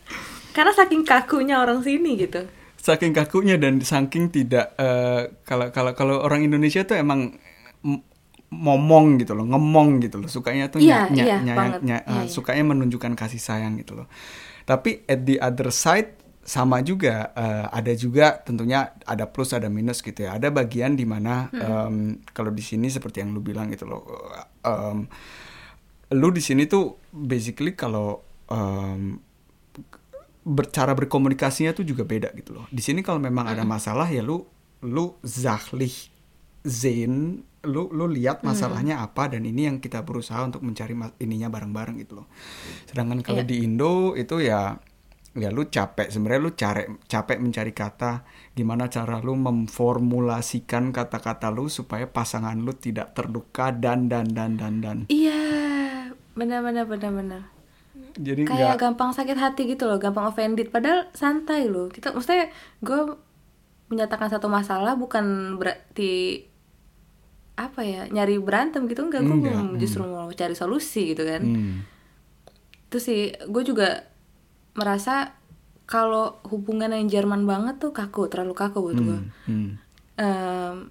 karena saking kakunya orang sini gitu Saking kakunya dan saking tidak eh, kalau kalau kalau orang Indonesia tuh emang momong gitu loh, ngemong gitu loh. Sukanya tuh iya, nya- banget. nya- Iya, eh, iya. sukanya menunjukkan kasih sayang gitu loh. Tapi at the other side sama juga eh, ada juga tentunya ada plus ada minus gitu ya. Ada bagian di mana em, kalau di sini seperti yang lu bilang gitu loh. em, lu di sini tuh basically kalau em, bercara berkomunikasinya tuh juga beda gitu loh. Di sini kalau memang ada masalah ya lu lu sachlich sehen, lu lu lihat masalahnya apa dan ini yang kita berusaha untuk mencari mas- ininya bareng-bareng gitu loh. Sedangkan kalau Iya. di Indo itu ya ya lu capek sebenarnya lu capek capek mencari kata gimana cara lu memformulasikan kata-kata lu supaya pasangan lu tidak terluka dan dan dan dan dan. iya benar benar benar benar Jadi kayak nggak gampang sakit hati gitu loh gampang offended padahal santai loh kita maksudnya gue menyatakan satu masalah bukan berarti apa ya nyari berantem gitu enggak gue Enggak, hmm. justru mau cari solusi gitu kan Hmm. itu sih gue juga merasa kalau hubungan yang Jerman banget tuh kaku terlalu kaku buat gue Hmm. Em,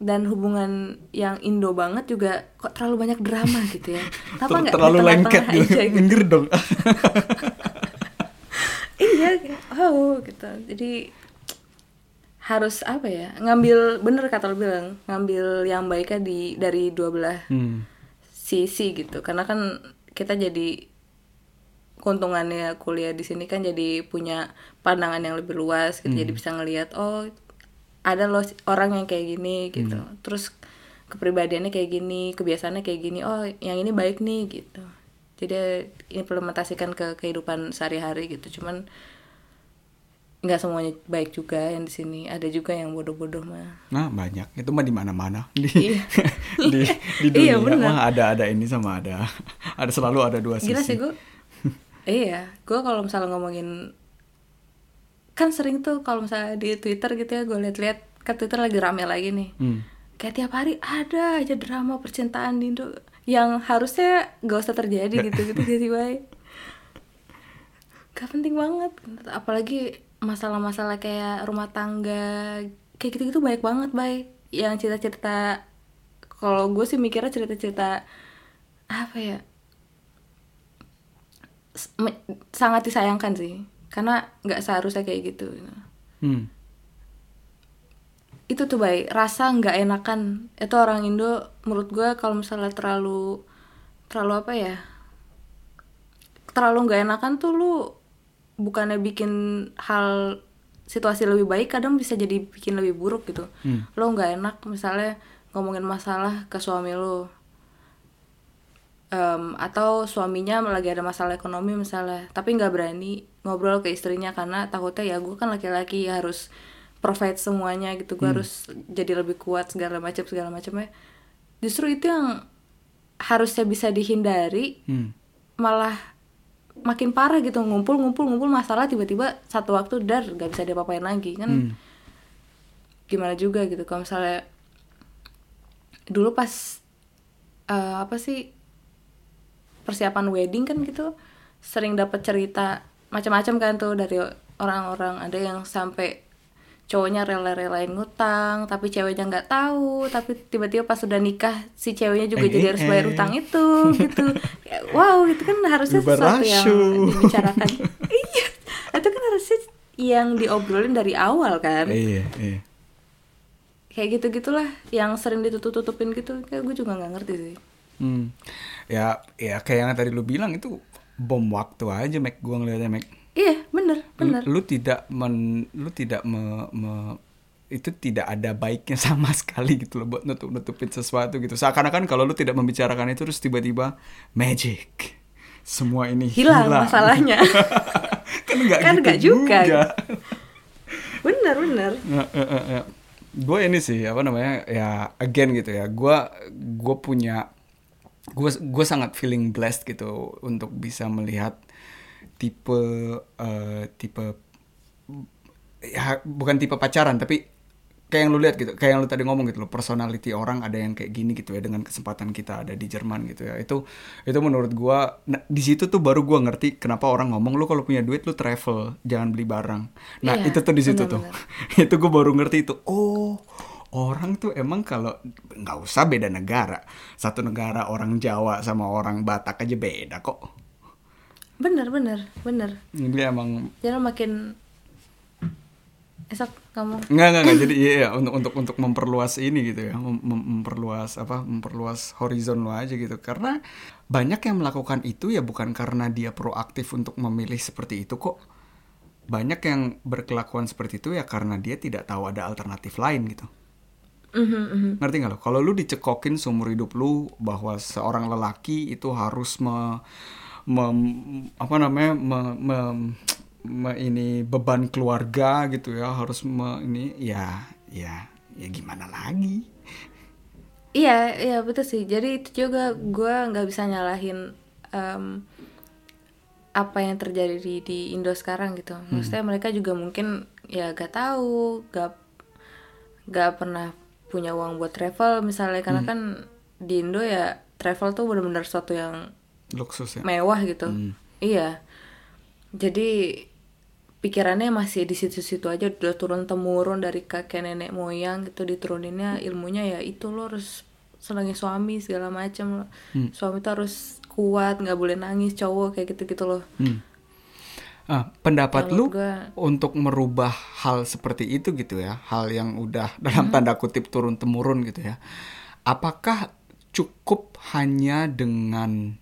dan hubungan yang Indo banget juga kok terlalu banyak drama gitu ya kenapa Ter- nggak terlalu lengket gitu. aja gitu Minggir dong. iya oh gitu jadi harus apa ya ngambil bener kata lo bilang ngambil yang baiknya di dari dua belah Hmm. sisi gitu karena kan kita jadi keuntungannya kuliah di sini kan jadi punya pandangan yang lebih luas gitu jadi bisa ngelihat oh ada loh orang yang kayak gini gitu. Terus kepribadiannya kayak gini kebiasaannya kayak gini oh yang ini baik nih gitu. Jadi implementasikan ke kehidupan sehari-hari gitu. Cuman nggak semuanya baik juga yang di sini. Ada juga yang bodoh-bodoh mah. Nah banyak. Itu mah di mana-mana. Di Iya. di, di dunia. Iya, benar. mah ada ada ini sama ada. Ada selalu ada dua sisi. Gila sih gue. iya, gue kalau misalnya ngomongin kan sering tuh kalau misalnya di Twitter gitu ya gue liat-liat kan Twitter lagi rame lagi nih. Hmm. Kayak tiap hari ada aja drama percintaan di Indo yang harusnya gak usah terjadi gitu gitu tiba-tiba. Gak penting banget. Apalagi masalah-masalah kayak rumah tangga kayak gitu-gitu banyak banget, bay. Yang cerita-cerita kalau gue sih mikirnya cerita-cerita apa ya sangat disayangkan sih karena nggak seharusnya kayak gitu Hmm. itu tuh baik rasa nggak enakan. Itu orang Indo menurut gue kalau misalnya terlalu terlalu apa ya terlalu nggak enakan tuh lu bukannya bikin hal situasi lebih baik kadang bisa jadi bikin lebih buruk gitu. Hmm. lo nggak enak misalnya ngomongin masalah ke suami lo Em, atau suaminya lagi ada masalah ekonomi misalnya tapi nggak berani ngobrol ke istrinya karena takutnya ya gue kan laki-laki harus provide semuanya gitu gue harus jadi lebih kuat segala macam segala macamnya justru itu yang harusnya bisa dihindari Hmm. malah makin parah gitu ngumpul ngumpul ngumpul masalah tiba-tiba satu waktu dar gak bisa diapa-apain lagi kan Hmm. gimana juga gitu kalau misalnya dulu pas eh, apa sih persiapan wedding kan gitu sering dapat cerita macam-macam kan tuh dari orang-orang. Ada yang sampai cowoknya rela-relain ngutang tapi ceweknya nggak tahu. Tapi tiba-tiba pas sudah nikah si ceweknya juga Eh, jadi eh, harus bayar eh. utang itu gitu. Wow itu kan harusnya sesuatu yang dibicarakan. Iya itu kan harusnya yang diobrolin dari awal kan. Iya iya. Kayak gitu gitulah yang sering ditutup-tutupin gitu. Kayak gue juga nggak ngerti sih Hmm. Ya, ya kayak yang tadi lu bilang itu bom waktu aja, Mac. Gua ngeliatnya, Mac. iya bener bener Lu, lu tidak men, lu tidak me, me- itu tidak ada baiknya sama sekali gitu loh buat nutup nutupin sesuatu gitu. Seakan-akan kalau lu tidak membicarakan itu terus tiba-tiba magic. Semua ini hilang masalahnya kan nggak Kan gitu nggak juga. juga. bener bener gue ini sih apa namanya ya again gitu ya gue gue punya gue gue sangat feeling blessed gitu untuk bisa melihat tipe eh, tipe ya bukan tipe pacaran tapi kayak yang lu lihat gitu kayak yang lu tadi ngomong gitu loh personality orang ada yang kayak gini gitu ya dengan kesempatan kita ada di Jerman gitu ya. Itu itu menurut gua nah, di situ tuh baru gua ngerti kenapa orang ngomong lu kalau punya duit lu travel jangan beli barang. Nah Iya, itu tuh di situ tuh. itu gua baru ngerti itu oh orang tuh emang kalau nggak usah beda negara satu negara orang Jawa sama orang Batak aja beda kok bener bener bener jadi emang jadi makin esok kamu Nggak, nggak, nggak. Jadi iya, iya, untuk untuk untuk memperluas ini gitu ya, mem- mem- memperluas apa, memperluas horizon lo aja gitu. Karena banyak yang melakukan itu ya bukan karena dia proaktif untuk memilih seperti itu kok. Banyak yang berkelakuan seperti itu ya karena dia tidak tahu ada alternatif lain gitu. Mhm, mhm. Ngerti nggak lo? Kalau lu dicekokin seumur hidup lu bahwa seorang lelaki itu harus me, mem- apa namanya me- me- me- ini beban keluarga gitu ya harus me, ini ya ya ya gimana lagi? Iya, iya betul sih. Jadi itu juga gue nggak bisa nyalahin em, apa yang terjadi di, di Indo sekarang gitu. Maksudnya mereka juga mungkin ya gak tahu, gak gak pernah punya uang buat travel misalnya karena kan di Indo ya travel tuh benar-benar suatu yang Luksus ya. mewah gitu. Hmm. Iya. Jadi pikirannya masih di situ-situ aja udah turun temurun dari kakek nenek moyang gitu dituruninnya ilmunya ya itu lo harus senangin suami segala macam suami tuh harus kuat nggak boleh nangis cowok kayak gitu-gitu loh Hmm. Ah, pendapat lu gua- untuk merubah hal seperti itu gitu ya, hal yang udah dalam tanda kutip turun temurun gitu ya. Apakah cukup hanya dengan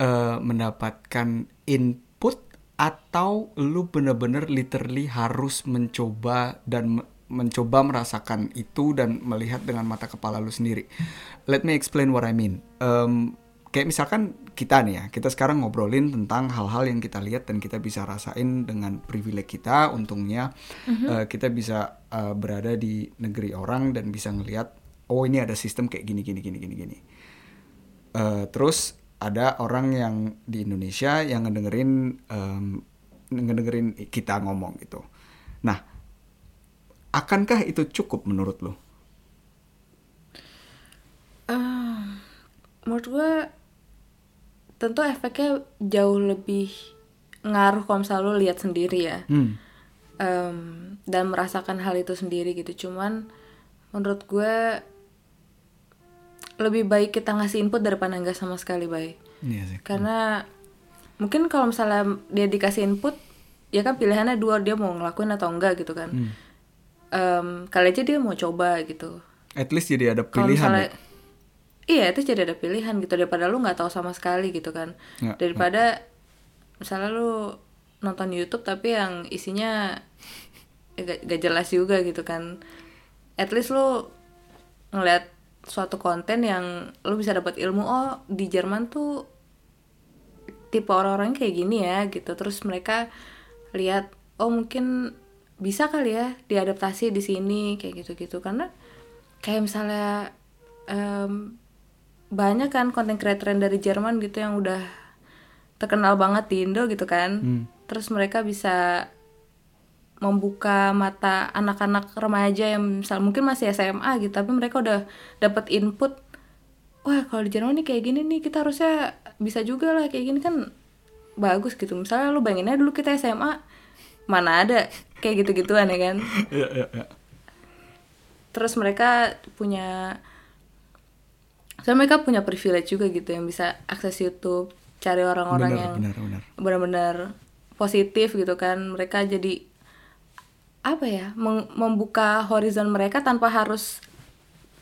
eh, mendapatkan input atau lu bener-bener literally harus mencoba dan me- mencoba merasakan itu dan melihat dengan mata kepala lu sendiri. Let me explain what I mean. Em, kayak misalkan kita nih ya, kita sekarang ngobrolin tentang hal-hal yang kita lihat dan kita bisa rasain dengan privilege kita. Untungnya eh, kita bisa eh, berada di negeri orang dan bisa ngelihat, oh ini ada sistem kayak gini, gini, gini, gini, gini. Eh, terus ada orang yang di Indonesia yang ngedengerin em, ngedengerin kita ngomong gitu. Nah, akankah itu cukup menurut lo? Eh, menurut gue tentu efeknya jauh lebih ngaruh kalau misalnya lo lihat sendiri ya Hmm. Em, dan merasakan hal itu sendiri gitu cuman menurut gue lebih baik kita ngasih input daripada nggak sama sekali baik Iya sih. karena mungkin kalau misalnya dia dikasih input ya kan pilihannya dua dia mau ngelakuin atau enggak gitu kan Hmm. Em, kali aja dia mau coba gitu At least jadi ada pilihan misalnya ya. Iya itu jadi ada pilihan gitu daripada lu nggak tahu sama sekali gitu kan. Ya, daripada misalnya lu nonton YouTube tapi yang isinya ya gak, gak jelas juga gitu kan. At least lu ngeliat suatu konten yang lu bisa dapat ilmu oh di Jerman tuh tipe orang-orang kayak gini ya gitu. Terus mereka lihat oh mungkin bisa kali ya diadaptasi di sini kayak gitu-gitu. Karena kayak misalnya em, banyak kan konten creator dari Jerman gitu yang udah terkenal banget di Indo gitu kan Hmm. terus mereka bisa membuka mata anak-anak remaja yang misal mungkin masih SMA gitu tapi mereka udah dapat input wah kalau di Jerman nih kayak gini nih kita harusnya bisa juga lah kayak gini kan bagus gitu misalnya lu bayanginnya dulu kita SMA mana ada kayak gitu-gituan ya kan Iya, iya, iya. terus mereka punya so mereka punya privilege juga gitu yang bisa akses YouTube cari orang-orang yang benar, benar. benar-benar positif gitu kan mereka jadi apa ya membuka horizon mereka tanpa harus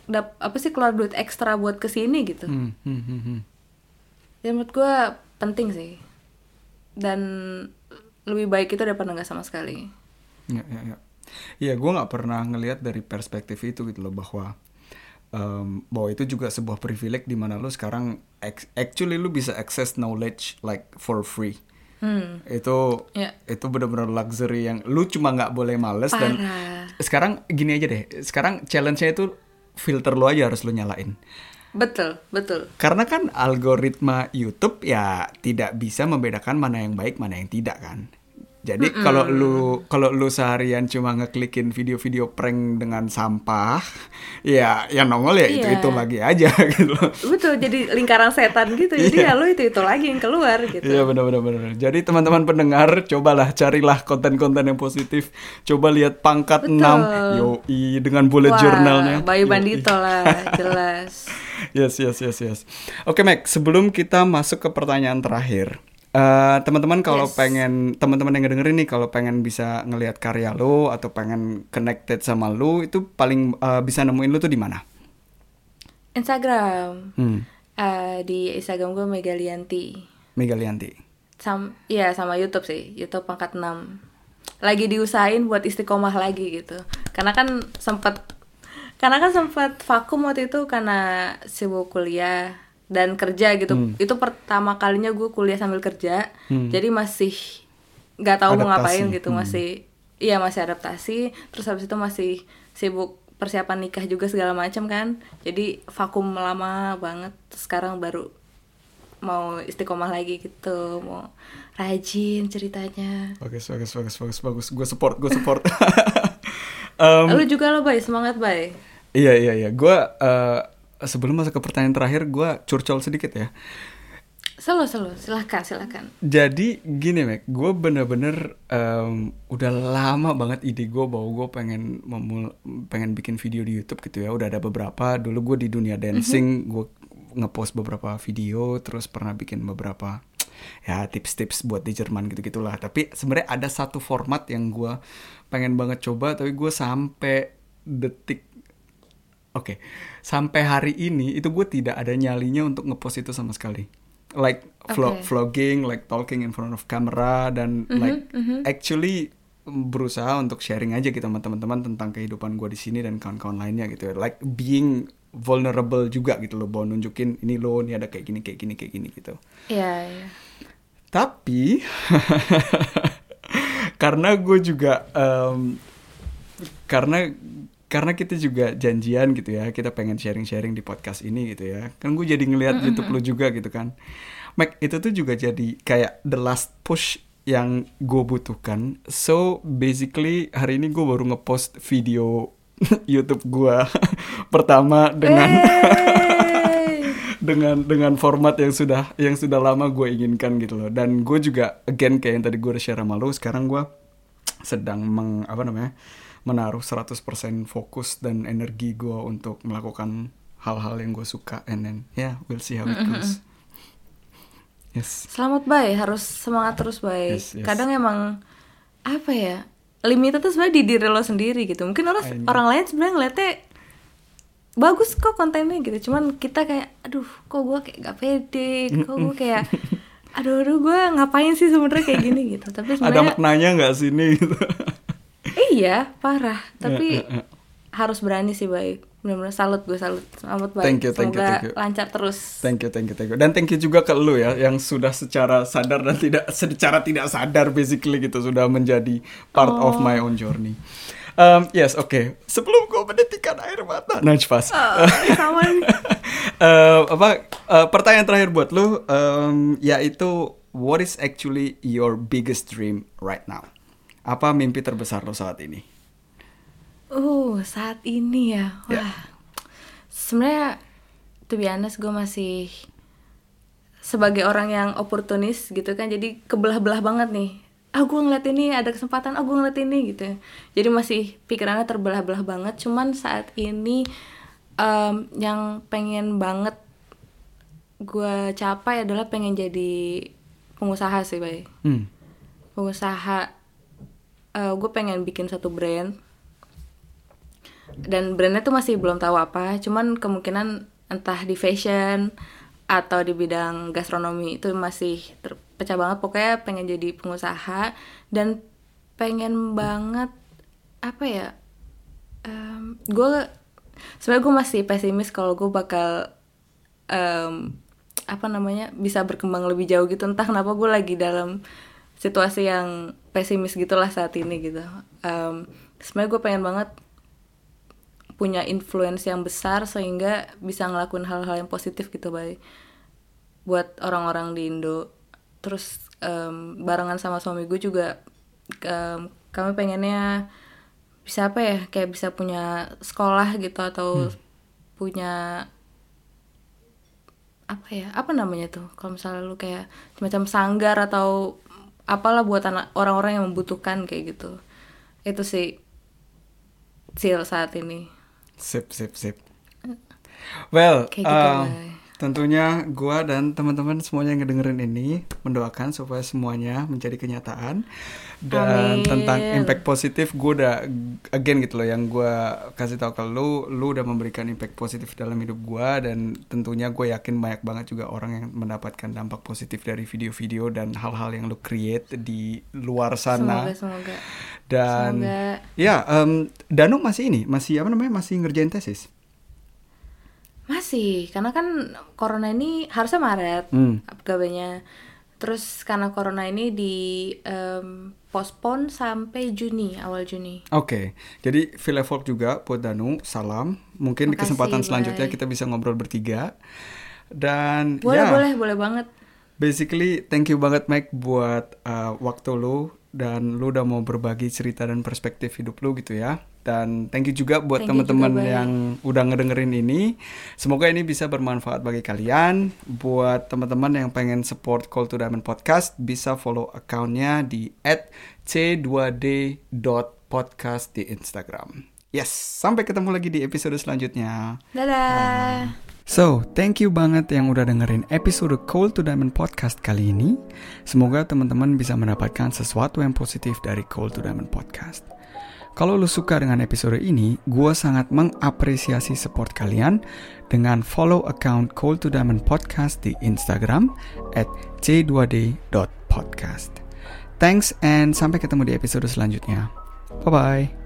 dap apa sih keluar duit ekstra buat ke sini gitu Hmm, hmm, hmm, hmm. ya menurut gue penting sih dan lebih baik itu daripada nggak sama sekali Iya, iya, iya. Iya, gue nggak pernah ngelihat dari perspektif itu gitu loh bahwa em, bahwa itu juga sebuah privilege di mana lu sekarang actually lu bisa access knowledge like for free. hmm Itu ya itu benar-benar luxury yang lu cuma nggak boleh males dan parah sekarang gini aja deh. Sekarang challenge-nya itu filter lu aja harus lu nyalain. betul betul Karena kan algoritma YouTube ya tidak bisa membedakan mana yang baik mana yang tidak kan. Jadi kalau lu kalau lu seharian cuma ngeklikin video-video prank dengan sampah, ya yang nongol ya itu itu Iya. lagi aja gitu betul jadi lingkaran setan gitu jadi ya lu itu itu lagi yang keluar gitu Iya benar-benar benar. Jadi teman-teman pendengar cobalah carilah konten-konten yang positif. Coba lihat pangkat Betul. 6 yoi dengan bullet Wah, journalnya. Bayu Yoi. Bandito lah jelas Yes, yes, yes, yes. Oke, Mac, sebelum kita masuk ke pertanyaan terakhir, eh, teman-teman kalau Yes. pengen teman-teman yang ngedengerin nih kalau pengen bisa ngelihat karya lo atau pengen connected sama lo itu paling eh, bisa nemuin lo tuh di mana? Instagram. Hmm, Eh, di Instagram gue Megalianti. Megalianti. Sam iya sama YouTube sih. YouTube pangkat 6 lagi diusahain buat istiqomah lagi gitu. Karena kan sempat karena kan sempat vakum waktu itu karena sibuk kuliah dan kerja gitu. Itu pertama kalinya gue kuliah sambil kerja. Jadi masih nggak tahu mau ngapain gitu masih iya masih adaptasi. Terus habis itu masih sibuk persiapan nikah juga segala macam kan. Jadi vakum lama banget. Sekarang baru mau istiqomah lagi gitu mau rajin ceritanya. Bagus, bagus, bagus, bagus, bagus. Gue support, gue support. Em, lu juga lo bay semangat bay. Iya iya iya. Gue eh, sebelum masuk ke pertanyaan terakhir, gue curcol sedikit ya. selo selo silahkan silahkan Jadi gini Mac, gue bener-bener em, udah lama banget ide gue bahwa gue pengen memul pengen bikin video di YouTube gitu ya. Udah ada beberapa. Dulu gue di dunia dancing, gue ngepost beberapa video, terus pernah bikin beberapa ya tips-tips buat di Jerman gitu gitulah. Tapi sebenarnya ada satu format yang gue pengen banget coba, tapi gue sampai detik Oke, sampai hari ini itu gue tidak ada nyalinya untuk ngepost itu sama sekali. Like vlog, Oke. vlogging, like talking in front of camera dan like actually berusaha untuk sharing aja gitu sama teman-teman tentang kehidupan gue di sini dan kawan-kawan lainnya gitu. ya. Like being vulnerable juga gitu loh, bahwa nunjukin ini lo, ini ada kayak gini, kayak gini, kayak gini gitu. Iya, iya. Tapi karena gue juga em, karena karena kita juga janjian gitu ya, kita pengen sharing-sharing di podcast ini gitu ya. Kan gue jadi ngelihat YouTube lu juga gitu kan. Mac itu tuh juga jadi kayak the last push yang gue butuhkan. So basically hari ini gue baru ngepost video YouTube gue pertama dengan dengan dengan format yang sudah yang sudah lama gue inginkan gitu loh dan gue juga again kayak yang tadi gue udah share sama lo sekarang gue sedang meng apa namanya menaruh 100% fokus dan energi gue untuk melakukan hal-hal yang gue suka and then yeah we'll see how it goes yes Selamat bay, harus semangat terus bay. Yes, yes. Kadang emang apa ya? Limitnya tuh sebenarnya di diri lo sendiri gitu. Mungkin orang I orang lain sebenarnya ngeliatnya bagus kok kontennya gitu. Cuman kita kayak, aduh, kok gue kayak gak pede, kok gue kayak, aduh, aduh, gue ngapain sih sebenarnya kayak gini gitu. Tapi ada sebenarnya maknanya nggak sini gitu iya parah. Tapi Ya, ya, ya. harus berani sih bay. Bener-bener salut gue salut. Selamat bay. Thank you, thank you, Semoga thank you. lancar terus. Thank you, thank you, thank you. Dan thank you juga ke lu ya, yang sudah secara sadar dan tidak secara tidak sadar basically gitu sudah menjadi part of my own journey. Um, yes, oke. Sebelum gue menetikan air mata, Najfas. Oh, sama nih. Eh, apa eh, pertanyaan terakhir buat lu em, yaitu what is actually your biggest dream right now? Apa mimpi terbesar lo saat ini? Uh, saat ini ya. Wah. Ya. Sebenarnya to be honest gue masih sebagai orang yang oportunis gitu kan. Jadi kebelah-belah banget nih ah gue ngeliat ini ada kesempatan ah gue ngeliat ini gitu jadi masih pikirannya terbelah-belah banget cuman saat ini um, yang pengen banget gue capai adalah pengen jadi pengusaha sih bay Hmm. pengusaha uh, gue pengen bikin satu brand. Dan brandnya tuh masih belum tahu apa cuman kemungkinan entah di fashion atau di bidang gastronomi itu masih terpecah banget. Pokoknya pengen jadi pengusaha dan pengen banget apa ya um, gue sebenarnya gue masih pesimis kalau gue bakal em, apa namanya bisa berkembang lebih jauh gitu. Entah kenapa gue lagi dalam situasi yang pesimis gitulah saat ini gitu. Em, sebenarnya gue pengen banget punya influence yang besar sehingga bisa ngelakuin hal-hal yang positif gitu bay. Buat orang-orang di Indo. Terus em, barengan sama suami gue juga em, kami pengennya bisa apa ya kayak bisa punya sekolah gitu atau punya apa ya apa namanya tuh? Kalau misalnya lu kayak semacam sanggar atau apalah buat anak orang-orang yang membutuhkan kayak gitu itu sih Sil saat ini Sip, sip, sip. Well, Kayak gitu, um, Bay. Tentunya gua dan teman-teman semuanya yang ngedengerin ini mendoakan supaya semuanya menjadi kenyataan dan Amin. tentang impact positif gue udah again gitu loh yang gua kasih tahu ke lu, lu udah memberikan impact positif dalam hidup gua dan tentunya gue yakin banyak banget juga orang yang mendapatkan dampak positif dari video-video dan hal-hal yang lu create di luar sana. semoga semoga Dan Semoga. ya, em, Danu masih ini, masih apa namanya, masih ngerjain tesis. Masih karena kan corona ini harusnya Maret Hmm. pegawainya terus karena corona ini di em, postpone sampai Juni awal Juni Oke, jadi feel effort juga buat Danu, salam. Mungkin di Makasih, kesempatan Bay. selanjutnya kita bisa ngobrol bertiga. Dan boleh ya, boleh boleh banget basically thank you banget Mike buat uh, waktu lu dan lu udah mau berbagi cerita dan perspektif hidup lu gitu ya. Dan thank you juga buat teman-teman yang udah ngedengerin ini. Semoga ini bisa bermanfaat bagi kalian. Buat teman-teman yang pengen support Call to Diamond Podcast, bisa follow accountnya di @c2d.podcast di Instagram. Yes, sampai ketemu lagi di episode selanjutnya. dadah So, thank you banget yang udah dengerin episode Cold to Diamond Podcast kali ini. Semoga teman-teman bisa mendapatkan sesuatu yang positif dari Cold to Diamond Podcast. Kalau lu suka dengan episode ini, gue sangat mengapresiasi support kalian dengan follow account Cold to Diamond Podcast di Instagram at c2d.podcast. Thanks and sampai ketemu di episode selanjutnya. Bye-bye.